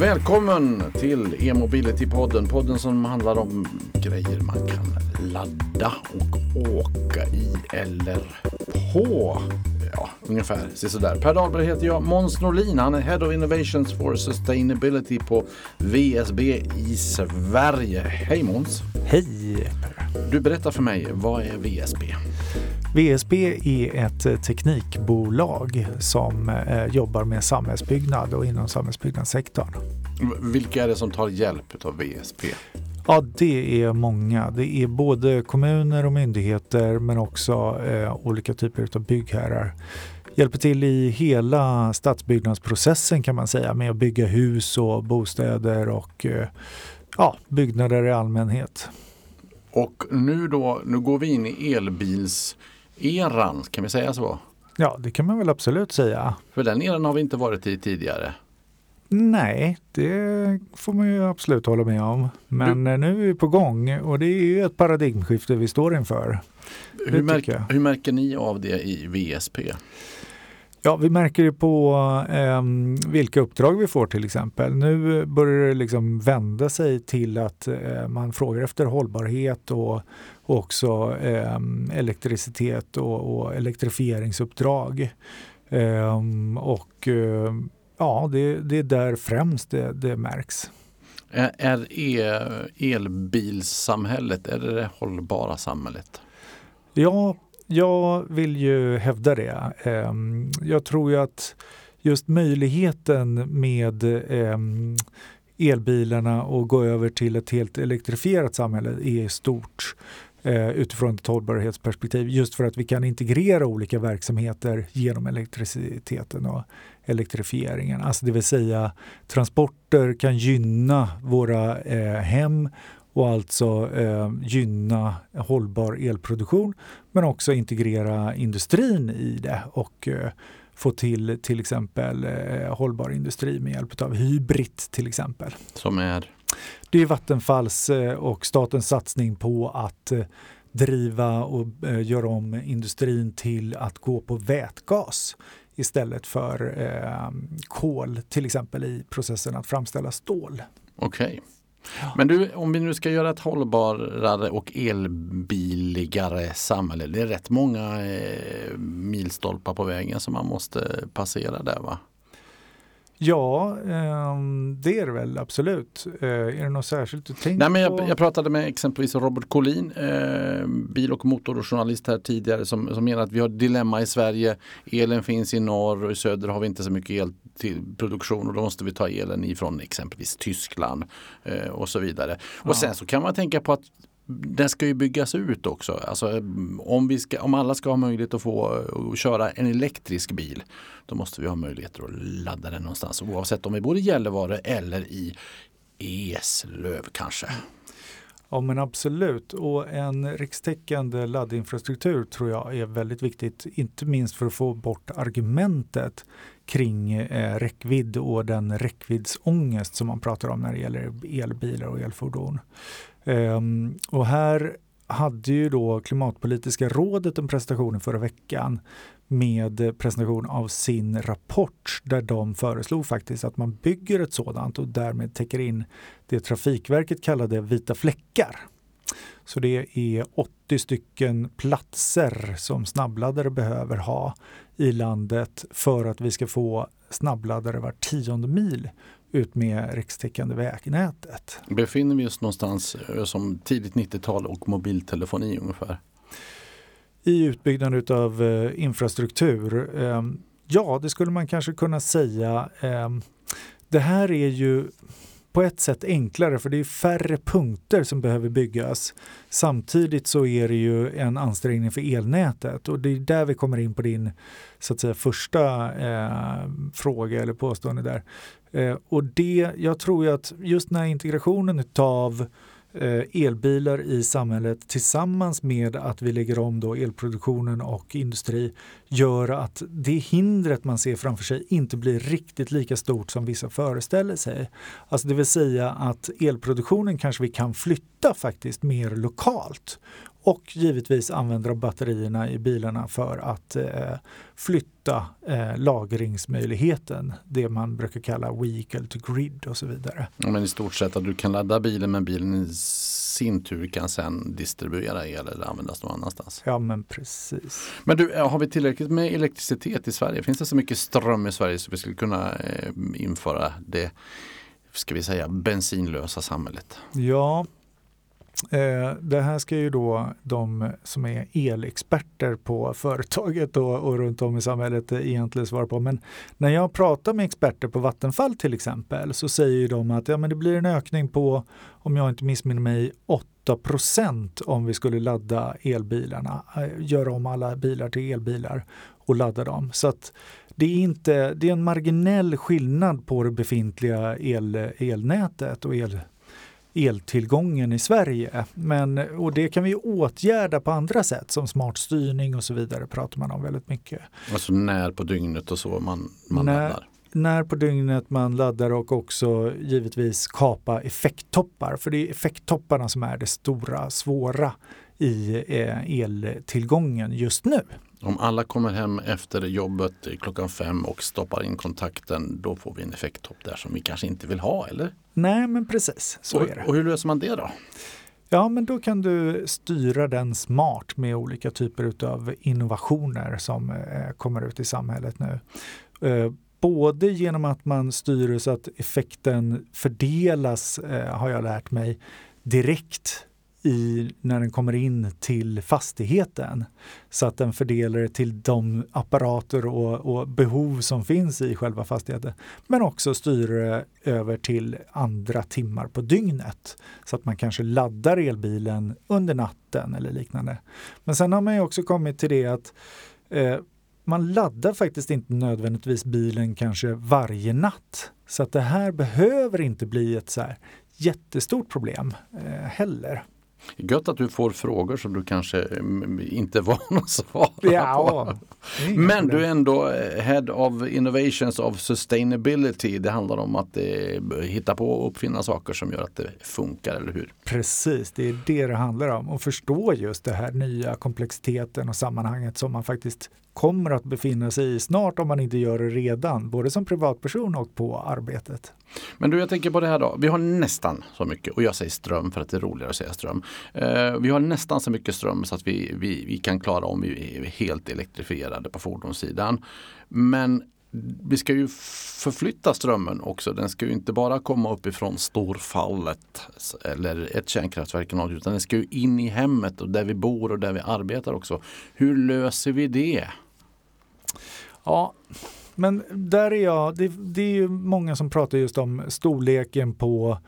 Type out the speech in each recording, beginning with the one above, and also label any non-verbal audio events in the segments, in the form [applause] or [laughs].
Välkommen till e-mobility-podden. Podden som handlar om grejer man kan ladda och åka i eller på. Ja, ungefär sådär. Per Dahlberg heter jag. Måns Norlin, han är Head of Innovations for Sustainability på VSB i Sverige. Hej Måns! Hej! Du berättar för mig, vad är VSB? VSB är ett teknikbolag som eh, jobbar med samhällsbyggnad och inom samhällsbyggnadssektorn. Vilka är det som tar hjälp av VSB? Ja, det är många. Det är både kommuner och myndigheter men också eh, olika typer av byggherrar. Hjälper till i hela stadsbyggnadsprocessen kan man säga med att bygga hus och bostäder och eh, ja, byggnader i allmänhet. Och nu då, nu går vi in i elbilseran, kan vi säga så? Ja, det kan man väl absolut säga. För den eran har vi inte varit i tidigare. Nej, det får man ju absolut hålla med om. Men du, nu är vi på gång och det är ju ett paradigmskifte vi står inför. Hur, märk, hur märker ni av det i VSP? Ja, vi märker det på eh, vilka uppdrag vi får till exempel. Nu börjar det liksom vända sig till att eh, man frågar efter hållbarhet och, och också eh, elektricitet och, och elektrifieringsuppdrag. Ehm, och eh, ja, det, det, är där främst det, det märks. Är, är elbilssamhället, är det det hållbara samhället? Ja, jag vill ju hävda det. Ehm, jag tror ju att just möjligheten med ehm, elbilarna och gå över till ett helt elektrifierat samhälle är stort eh, utifrån ett hållbarhetsperspektiv. Just för att vi kan integrera olika verksamheter genom elektriciteten och elektrifieringen. Alltså det vill säga transporter kan gynna våra eh, hem och alltså eh, gynna hållbar elproduktion men också integrera industrin i det och eh, få till till exempel eh, hållbar industri med hjälp av Hybrid till exempel. Som är? Det är Vattenfalls eh, och statens satsning på att eh, driva och eh, göra om industrin till att gå på vätgas istället för kol till exempel i processen att framställa stål. Okej. Okay. Men du, om vi nu ska göra ett hållbarare och elbiligare samhälle. Det är rätt många eh, milstolpar på vägen som man måste passera där va? Ja, eh, det är det väl absolut. Eh, är det något särskilt du tänker Nej, men jag? Jag pratade med exempelvis Robert Collin, eh, bil och motorjournalist här tidigare som, som menar att vi har ett dilemma i Sverige. Elen finns i norr och i söder har vi inte så mycket el till produktion och då måste vi ta elen ifrån exempelvis Tyskland eh, och så vidare. Ja. Och sen så kan man tänka på att den ska ju byggas ut också. Alltså, om, vi ska, om alla ska ha möjlighet att få eh, att köra en elektrisk bil då måste vi ha möjligheter att ladda den någonstans oavsett om vi bor i Gällivare eller i Eslöv kanske. Ja men absolut och en rikstäckande laddinfrastruktur tror jag är väldigt viktigt. Inte minst för att få bort argumentet kring eh, räckvidd och den räckviddsångest som man pratar om när det gäller elbilar och elfordon. Ehm, och här hade ju då Klimatpolitiska rådet en presentation förra veckan med presentation av sin rapport där de föreslog faktiskt att man bygger ett sådant och därmed täcker in det Trafikverket kallade vita fläckar. Så det är 80 stycken platser som snabbladdare behöver ha i landet för att vi ska få snabbladdare var tionde mil ut med rikstäckande vägnätet. Befinner vi oss någonstans eh, som tidigt 90-tal och mobiltelefoni ungefär? I utbyggnad av eh, infrastruktur? Eh, ja, det skulle man kanske kunna säga. Eh, det här är ju på ett sätt enklare för det är färre punkter som behöver byggas. Samtidigt så är det ju en ansträngning för elnätet och det är där vi kommer in på din så att säga, första eh, fråga eller påstående där. Eh, och det, jag tror ju att just den här integrationen av Eh, Eh, elbilar i samhället tillsammans med att vi lägger om då elproduktionen och industri gör att det hindret man ser framför sig inte blir riktigt lika stort som vissa föreställer sig. Alltså det vill säga att elproduktionen kanske vi kan flytta faktiskt mer lokalt och givetvis använder de batterierna i bilarna för att eh, flytta eh, lagringsmöjligheten, det man brukar kalla vehicle to grid och så vidare. Ja, men i stort sett att du kan ladda bilen men bilen i sin tur kan sen distribuera el eller användas någon annanstans. Ja men precis. Men du, har vi tillräckligt med elektricitet i Sverige? Finns det så mycket ström i Sverige så vi skulle kunna eh, införa det ska vi säga bensinlösa samhället? Ja, Eh, Eh, det här ska ju då de som är elexperter på företaget och, och runt om i samhället egentligen svara på. Men när jag pratar med experter på Vattenfall till exempel så säger de att ja, men det blir en ökning på, om jag inte missminner mig, 8 om vi skulle ladda elbilarna, eh, göra om alla bilar till elbilar och ladda dem. Så att det är, inte, det är en marginell skillnad på det befintliga el, elnätet och el eltillgången i Sverige. Men, och det kan vi åtgärda på andra sätt som smart styrning och så vidare pratar man om väldigt mycket. Alltså när på dygnet och så man, man när, laddar? När på dygnet man laddar och också givetvis kapa effekttoppar. För det är effekttopparna som är det stora svåra i eh, eltillgången just nu. Om alla kommer hem efter jobbet klockan fem och stoppar in kontakten, då får vi en effekttopp där som vi kanske inte vill ha, eller? Nej, men precis. Så och, är det. Och hur löser man det då? Ja, men då kan du styra den smart med olika typer av innovationer som eh, kommer ut i samhället nu. Eh, både genom att man styr så att effekten fördelas, eh, har jag lärt mig, direkt i, när den kommer in till fastigheten. Så att den fördelar det till de apparater och, och, behov som finns i själva fastigheten. Men också styr det över till andra timmar på dygnet. Så att man kanske laddar elbilen under natten eller liknande. Men sen har man ju också kommit till det att eh, man laddar faktiskt inte nödvändigtvis bilen kanske varje natt. Så att det här behöver inte bli ett så här jättestort problem eh, heller. Gött att du får frågor som du kanske mm, inte var [laughs] att svara ja, på. Men du är ändå eh, Head of Innovations of Sustainability. Det handlar om att eh, hitta på och uppfinna saker som gör att det funkar, eller hur? Precis, det är det det handlar om. Och förstå just det här nya komplexiteten och sammanhanget som man faktiskt kommer att befinna sig i snart om man inte gör det redan, både som privatperson och på arbetet. Men du, jag tänker på det här då. Vi har nästan så mycket, och jag säger ström för att det är roligare att säga ström. Eh, vi har nästan så mycket ström så att vi, vi, vi kan klara om vi är helt elektrifierade på fordonssidan. Men vi ska ju förflytta strömmen också. Den ska ju inte bara komma uppifrån storfallet eller ett kärnkraftverk eller något utan den ska ju in i hemmet och där vi bor och där vi arbetar också. Hur löser vi det? Ja, men där är jag, det, det är ju många som pratar just om storleken på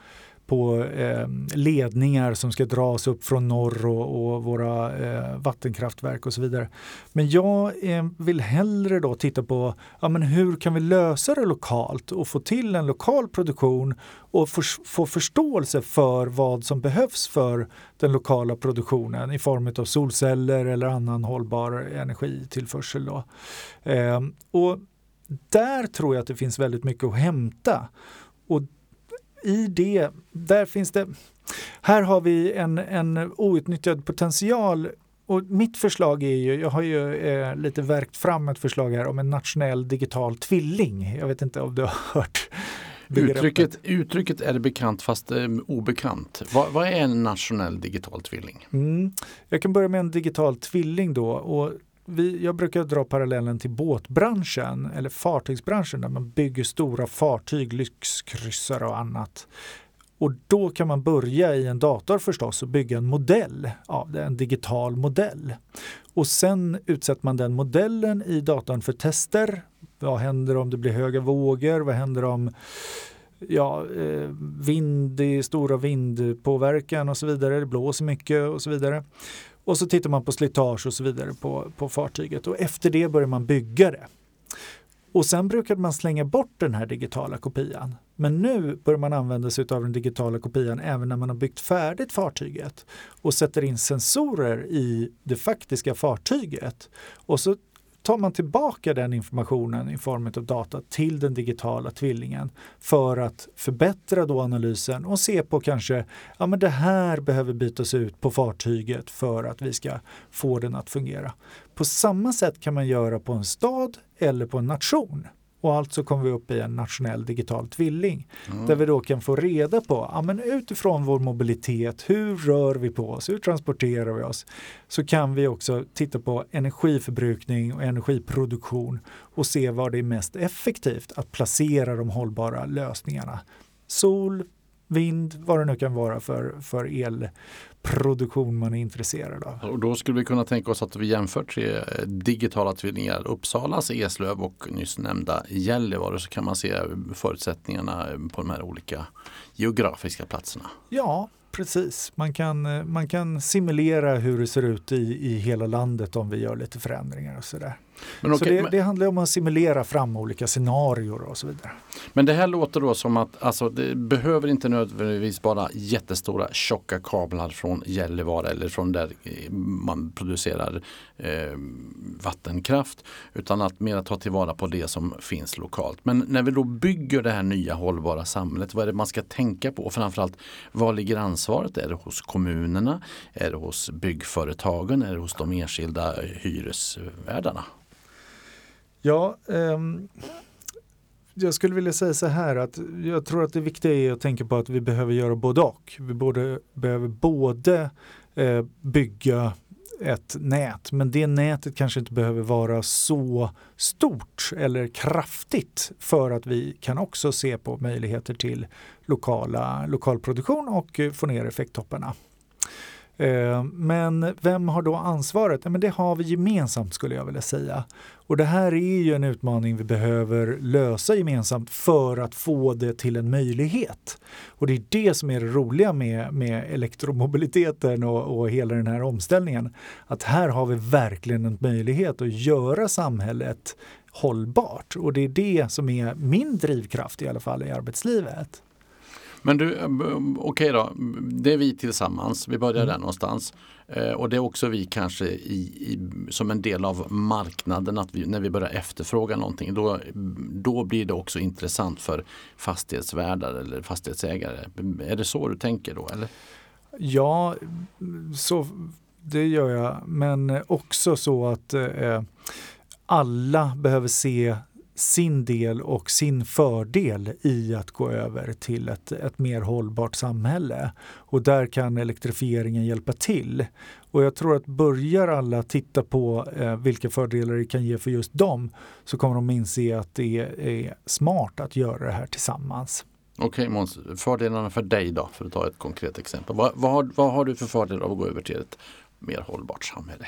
på eh, ledningar som ska dras upp från norr och, och våra eh, vattenkraftverk och så vidare. Men jag eh, vill hellre då titta på ja, men hur kan vi lösa det lokalt och få till en lokal produktion och för, få förståelse för vad som behövs för den lokala produktionen i form av solceller eller annan hållbar energitillförsel. Då. Eh, och där tror jag att det finns väldigt mycket att hämta. Och i det, där finns det, här har vi en, en outnyttjad potential och mitt förslag är ju, jag har ju eh, lite verkt fram ett förslag här om en nationell digital tvilling. Jag vet inte om du har hört Uttrycket, uttrycket är bekant fast eh, obekant. Vad, är en nationell digital tvilling? Mm. Jag kan börja med en digital tvilling då. Och vi, jag brukar dra parallellen till båtbranschen eller fartygsbranschen där man bygger stora fartyg, lyxkryssare och annat. Och då kan man börja i en dator förstås och bygga en modell av det, en digital modell. Och sen utsätter man den modellen i datorn för tester. Vad händer om det blir höga vågor? Vad händer om ja, eh, vind, stora vindpåverkan och så vidare. Det blåser mycket och så vidare. Och så tittar man på slitage och så vidare på, på fartyget och efter det börjar man bygga det. Och sen brukade man slänga bort den här digitala kopian. Men nu börjar man använda sig av den digitala kopian även när man har byggt färdigt fartyget och sätter in sensorer i det faktiska fartyget. Och så tar man tillbaka den informationen i form av data till den digitala tvillingen för att förbättra då analysen och se på kanske, ja men det här behöver bytas ut på fartyget för att vi ska få den att fungera. På samma sätt kan man göra på en stad eller på en nation. Och alltså kommer vi upp i en nationell digital tvilling mm. där vi då kan få reda på, ja, men utifrån vår mobilitet, hur rör vi på oss, hur transporterar vi oss? Så kan vi också titta på energiförbrukning och energiproduktion och se var det är mest effektivt att placera de hållbara lösningarna. Sol, vind, vad det nu kan vara för, för elproduktion man är intresserad av. Och då skulle vi kunna tänka oss att vi jämför tre digitala tvillingar, Uppsalas, Eslöv och nyss nämnda Gällivare så kan man se förutsättningarna på de här olika geografiska platserna. Ja, precis. Man kan, man kan simulera hur det ser ut i, i hela landet om vi gör lite förändringar och sådär. Men okay, så det, men... det, handlar om att simulera fram olika scenarier och så vidare. Men det här låter då som att alltså, det behöver inte nödvändigtvis vara jättestora tjocka kablar från Gällivare eller från där man producerar eh, vattenkraft utan att mer ta tillvara på det som finns lokalt. Men när vi då bygger det här nya hållbara samhället, vad är det man ska tänka på? Och framförallt, var ligger ansvaret? Är det hos kommunerna? Är det hos byggföretagen? Är det hos de enskilda hyresvärdarna? Ja, um, jag skulle vilja säga så här att jag tror att det viktiga är att tänka på att vi behöver göra både och. Vi både, behöver både eh, bygga ett nät, men det nätet kanske inte behöver vara så stort eller kraftigt för att vi kan också se på möjligheter till lokala, produktion och eh, få ner effekttopparna. Eh, men vem har då ansvaret? men det har vi gemensamt skulle jag vilja säga. Och det här är ju en utmaning vi behöver lösa gemensamt för att få det till en möjlighet. Och det är det som är det roliga med, med elektromobiliteten och, och hela den här omställningen. Att här har vi verkligen en möjlighet att göra samhället hållbart. Och det är det som är min drivkraft i alla fall i arbetslivet. Men du, eh, okej okay då, det är vi tillsammans, vi börjar mm. där någonstans. Eh, och det är också vi kanske i, i, som en del av marknaden, att vi, när vi börjar efterfråga någonting, då, då blir det också intressant för fastighetsvärdar eller fastighetsägare. Är det så du tänker då? Eller? Ja, så, det gör jag. Men också så att eh, alla behöver se sin del och sin fördel i att gå över till ett, ett mer hållbart samhälle. Och där kan elektrifieringen hjälpa till. Och jag tror att börjar alla titta på eh, vilka fördelar det kan ge för just dem så kommer de inse att det är smart att göra det här tillsammans. Okej Måns, fördelarna för dig då, för att ta ett konkret exempel. Vad, vad, har, vad har du för fördelar av att gå över till ett mer hållbart samhälle?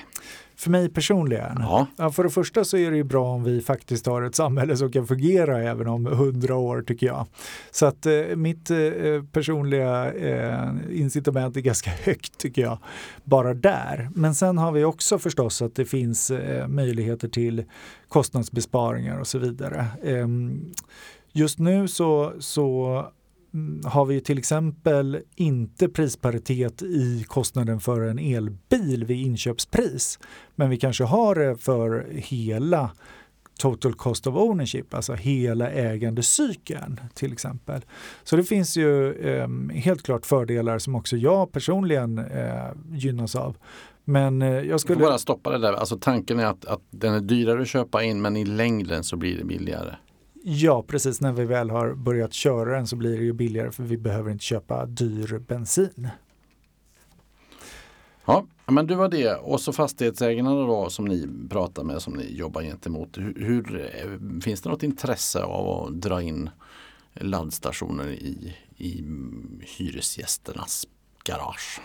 För mig personligen? Ja. ja. För det första så är det ju bra om vi faktiskt har ett samhälle som kan fungera även om hundra år tycker jag. Så att eh, mitt eh, personliga eh, incitament är ganska [laughs] högt tycker jag, bara där. Men sen har vi också förstås att det finns eh, möjligheter till kostnadsbesparingar och så vidare. Ehm, just nu så, så har vi till exempel inte prisparitet i kostnaden för en elbil vid inköpspris. Men vi kanske har det för hela total cost of ownership, alltså hela ägandecykeln till exempel. Så det finns ju eh, helt klart fördelar som också jag personligen eh, gynnas av. Men eh, jag skulle... Jag bara stoppa det där. Alltså tanken är att, att den är dyrare att köpa in men i längden så blir det billigare. Ja, precis. När vi väl har börjat köra den så blir det ju billigare för vi behöver inte köpa dyr bensin. Ja, men du var det. Och så fastighetsägarna då som ni pratar med, som ni jobbar gentemot. Hur, hur, finns det något intresse av att dra in laddstationer i, i hyresgästernas garage?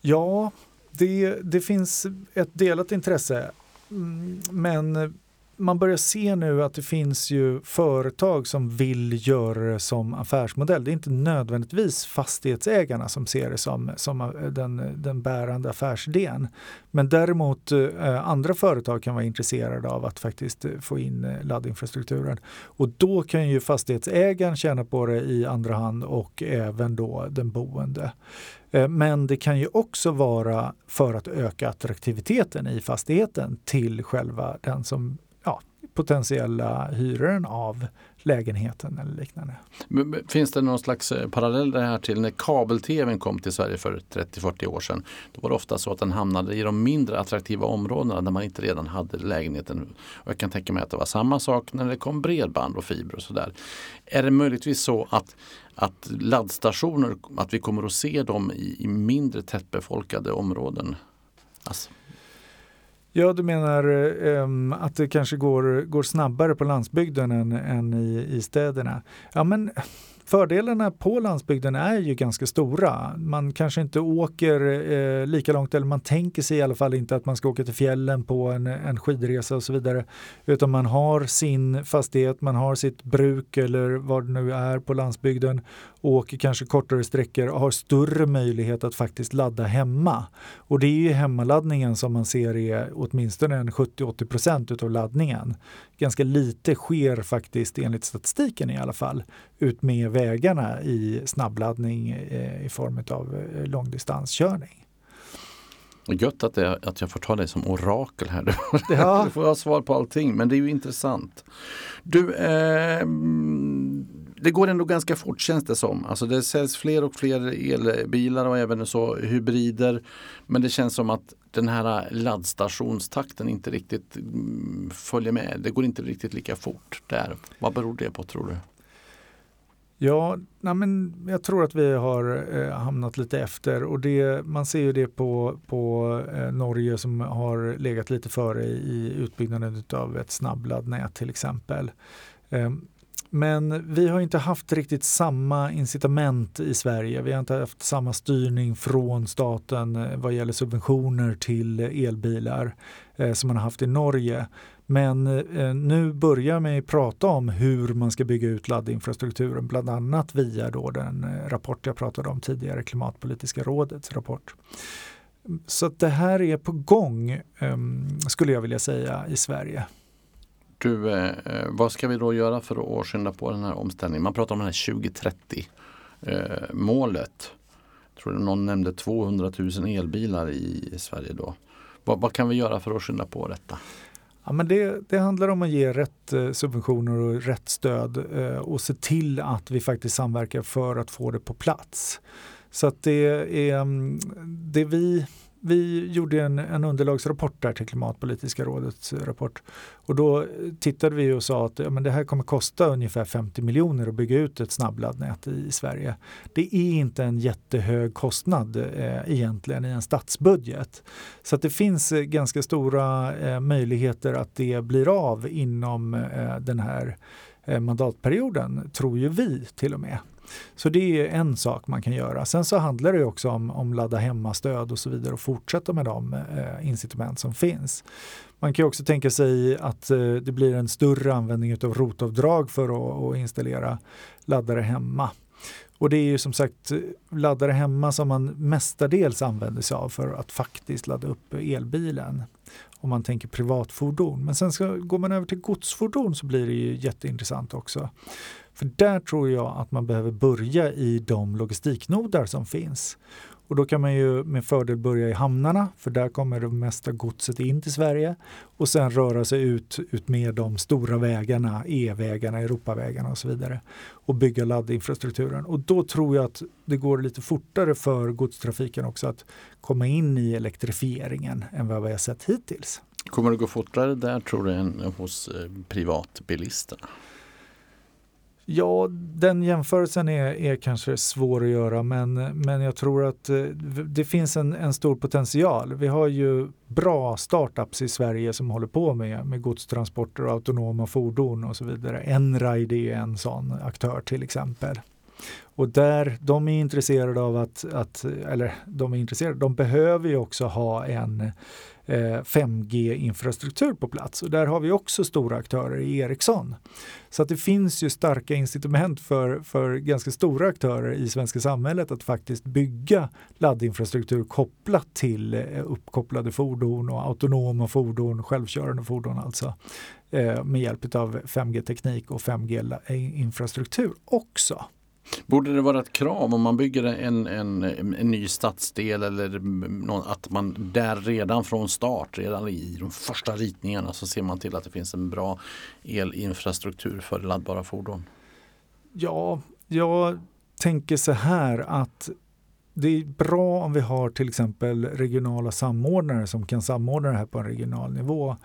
Ja, det, det finns ett delat intresse. Mm, men man börjar se nu att det finns ju företag som vill göra det som affärsmodell. Det är inte nödvändigtvis fastighetsägarna som ser det som, som eh, den, den bärande affärsidén. Men däremot eh, andra företag kan vara intresserade av att faktiskt eh, få in eh, laddinfrastrukturen. Och då kan ju fastighetsägaren tjäna på det i andra hand och även då den boende. Eh, men det kan ju också vara för att öka attraktiviteten i fastigheten till själva den som potentiella hyraren av lägenheten eller liknande. Finns det någon slags eh, parallell det här till när kabel-tvn kom till Sverige för 30-40 år sedan? Då var det ofta så att den hamnade i de mindre attraktiva områdena där man inte redan hade lägenheten. Och jag kan tänka mig att det var samma sak när det kom bredband och fiber och sådär. Är det möjligtvis så att att laddstationer, att vi kommer att se dem i, i mindre tättbefolkade områden? Alltså. Ja, du menar um, att det kanske går, går snabbare på landsbygden än, än i, i städerna? Ja, men Fördelarna på landsbygden är ju ganska stora. Man kanske inte åker eh, lika långt, eller man tänker sig i alla fall inte att man ska åka till fjällen på en, en skidresa och så vidare. Utan man har sin fastighet, man har sitt bruk eller vad det nu är på landsbygden åker kanske kortare sträckor och har större möjlighet att faktiskt ladda hemma. Och det är ju hemmaladdningen som man ser är åtminstone en 70-80 procent av laddningen. Ganska lite sker faktiskt enligt statistiken i alla fall ut med vägarna i snabbladdning eh, i form av eh, långdistanskörning. Gött att, det, att jag får ta dig som orakel här. Ja. [laughs] Du får ha svar på allting, men det är ju intressant. Du, eh, det går ändå ganska fort känns det som. Alltså det säljs fler och fler elbilar och även så hybrider. Men det känns som att den här laddstationstakten inte riktigt mm, följer med. Det går inte riktigt lika fort där. Vad beror det på tror du? Ja, nej men jag tror att vi har eh, hamnat lite efter och det, man ser ju det på, på eh, Norge som har legat lite före i utbyggnaden av ett snabbladdnät till exempel. Eh, men vi har inte haft riktigt samma incitament i Sverige. Vi har inte haft samma styrning från staten eh, vad gäller subventioner till elbilar eh, som man har haft i Norge. Men eh, nu börjar man prata om hur man ska bygga ut laddinfrastrukturen, bland annat via då den eh, rapport jag pratade om tidigare, Klimatpolitiska rådets rapport. Så det här är på gång, eh, skulle jag vilja säga, i Sverige. Du, eh, eh vad ska vi då göra för att skynda på den här omställningen? Man pratar om det här 2030-målet. Eh, jag tror någon nämnde 200 000 elbilar i Sverige då. Vad, vad kan vi göra för att skynda på detta? Ja, men det, det, handlar om att ge rätt eh, subventioner och rätt stöd eh, och se till att vi faktiskt samverkar för att få det på plats. Så att det är mm, det vi vi gjorde en, en underlagsrapport där till Klimatpolitiska rådets rapport. Och då eh, tittade vi och sa att ja, men det här kommer kosta ungefär 50 miljoner att bygga ut ett snabbladdnät i Sverige. Det är inte en jättehög kostnad eh, egentligen i en statsbudget. Så att det finns eh, ganska stora eh, möjligheter att det blir av inom eh, den här eh, mandatperioden, tror ju vi till och med. Så det är en sak man kan göra. Sen så handlar det också om, om ladda hemma-stöd och så vidare och fortsätta med de eh, incitament som finns. Man kan också tänka sig att eh, det blir en större användning av rotavdrag för att, att installera laddare hemma. Och det är ju som sagt eh, laddare hemma som man mestadels använder sig av för att faktiskt ladda upp elbilen om man tänker privatfordon. Men sen ska, går man över till godsfordon så blir det ju jätteintressant också. För där tror jag att man behöver börja i de logistiknodar som finns. Och då kan man ju med fördel börja i hamnarna, för där kommer det mesta godset in till Sverige. Och sen röra sig ut, ut med de stora vägarna, E-vägarna, Europavägarna och så vidare. Och bygga laddinfrastrukturen. Och då tror jag att det går lite fortare för godstrafiken också att komma in i elektrifieringen än vad vi har sett hittills. Kommer det gå fortare där tror du än hos eh, privatbilisterna? Ja, den jämförelsen är, är kanske svår att göra men, men jag tror att eh, det finns en, en stor potential. Vi har ju bra startups i Sverige som håller på med, med godstransporter och autonoma fordon och så vidare. Enride är en sån aktör till exempel. Och där de är intresserade av att, att eller de är intresserade, de behöver ju också ha en Eh, 5G-infrastruktur på plats. Och där har vi också stora aktörer i Ericsson. Så att det finns ju starka incitament för, för ganska stora aktörer i svenska samhället att faktiskt bygga laddinfrastruktur kopplat till eh, uppkopplade fordon och autonoma fordon, självkörande fordon alltså eh, med hjälp av 5G-teknik och 5G-infrastruktur också. Borde det vara ett krav om man bygger en, en, en ny stadsdel eller någon, att man där redan från start, redan i de första ritningarna så ser man till att det finns en bra elinfrastruktur för laddbara fordon? Ja, jag tänker så här att det är bra om vi har till exempel regionala samordnare som kan samordna det här på en regional nivå.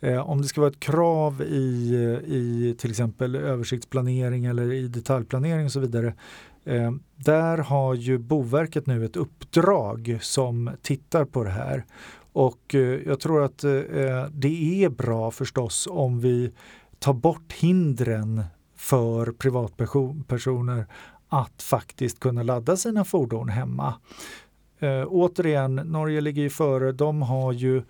Eh, om det ska vara ett krav i, eh, i till exempel översiktsplanering eller i detaljplanering och så vidare. Eh, där har ju Boverket nu ett uppdrag som tittar på det här. Och eh, jag tror att eh, eh, det är bra förstås om vi tar bort hindren för privatpersoner att faktiskt kunna ladda sina fordon hemma. Eh, återigen, Norge ligger ju före. De har ju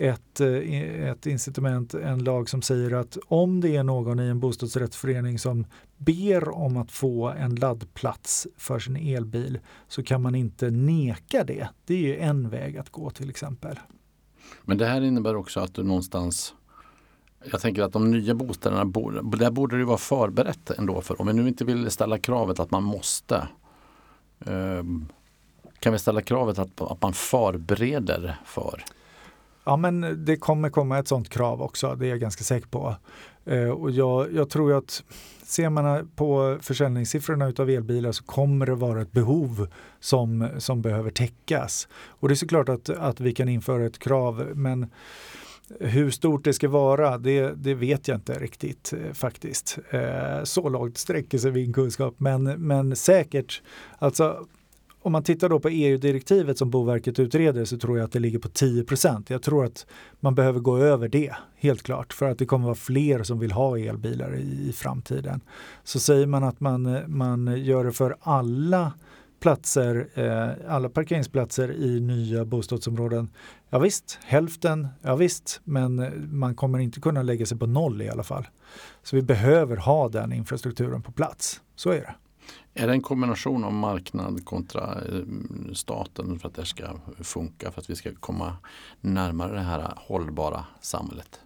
ett, eh, ett incitament, en lag som säger att om det är någon i en bostadsrättsförening som ber om att få en laddplats för sin elbil så kan man inte neka det. Det är ju en väg att gå till exempel. Men det här innebär också att du någonstans jag tänker att de nya bostäderna, där borde det vara förberett ändå för om vi nu inte vill ställa kravet att man måste. Ehm, kan vi ställa kravet att, att man förbereder för? Ja men det kommer komma ett sådant krav också, det är jag ganska säker på. Eh, och jag, jag tror att ser man på försäljningssiffrorna utav elbilar så kommer det vara ett behov som, som behöver täckas. Och det är såklart att, att vi kan införa ett krav men hur stort det ska vara, det, det vet jag inte riktigt eh, faktiskt. Eh, så långt sträcker sig min kunskap, men, men säkert. Alltså, om man tittar då på EU-direktivet som Boverket utreder så tror jag att det ligger på 10% Jag tror att man behöver gå över det, helt klart, för att det kommer vara fler som vill ha elbilar i, i framtiden. Så säger man att man, man gör det för alla platser, eh, alla parkeringsplatser i nya bostadsområden. Ja visst, hälften, ja visst, men man kommer inte kunna lägga sig på noll i alla fall. Så vi behöver ha den infrastrukturen på plats. Så är det. Är det en kombination av marknad kontra eh, staten för att det ska funka, för att vi ska komma närmare det här hållbara samhället?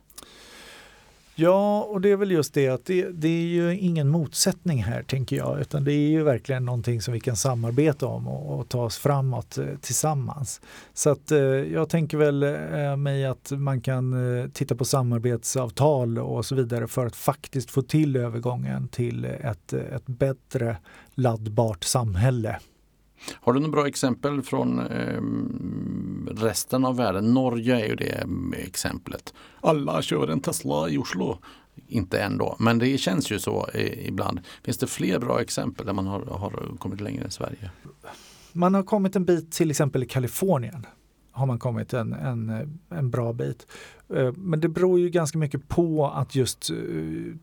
Ja, och det är väl just det att det, det, är ju ingen motsättning här tänker jag, utan det är ju verkligen någonting som vi kan samarbeta om och, och ta oss framåt eh, tillsammans. Så att eh, jag tänker väl eh, mig att man kan eh, titta på samarbetsavtal och så vidare för att faktiskt få till övergången till ett, eh, ett bättre laddbart samhälle. Har du några bra exempel från eh, resten av världen? Norge är ju det exemplet. Alla kör en Tesla i Oslo. Inte än då, men det känns ju så eh, ibland. Finns det fler bra exempel där man har, har kommit längre än Sverige? Man har kommit en bit till exempel i Kalifornien har man kommit en, en, en bra bit. Eh, men det beror ju ganska mycket på att just eh,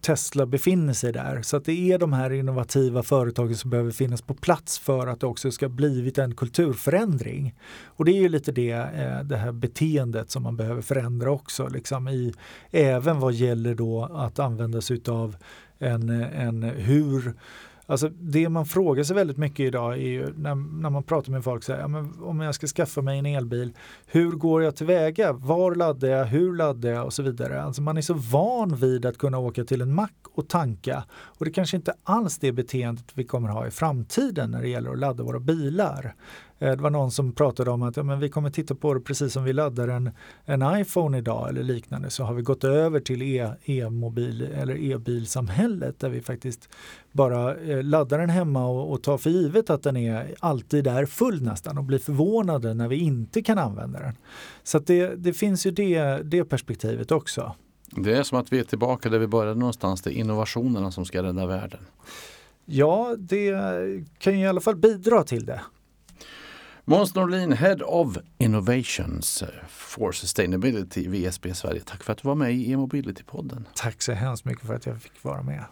Tesla befinner sig där. Så att det är de här innovativa företagen som behöver finnas på plats för att det också ska blivit en kulturförändring. Och det är ju lite det, eh, det här beteendet som man behöver förändra också. Liksom i, även vad gäller då att använda sig av en, en hur Alltså det man frågar sig väldigt mycket idag är ju när, när man pratar med folk, så här, ja, men om jag ska skaffa mig en elbil, hur går jag tillväga? Var laddar jag? Hur laddar jag? Och så vidare. Alltså man är så van vid att kunna åka till en mack och tanka och det kanske inte alls det beteendet vi kommer ha i framtiden när det gäller att ladda våra bilar. Eh, det var någon som pratade om att ja, men vi kommer titta på det precis som vi laddar en, en iPhone idag eller liknande så har vi gått över till e-mobil e eller e-bilsamhället där vi faktiskt bara eh, laddar den hemma och, och tar för givet att den är alltid är full nästan och blir förvånade när vi inte kan använda den. Så det, det finns ju det, det perspektivet också. Det är som att vi är tillbaka där vi började någonstans, det är innovationerna som ska rädda världen. Ja, det kan ju i alla fall bidra till det. Måns Norlin, Head of Innovations for Sustainability, VSB Sverige. Tack för att du var med i e-mobility-podden. Tack så hemskt mycket för att jag fick vara med.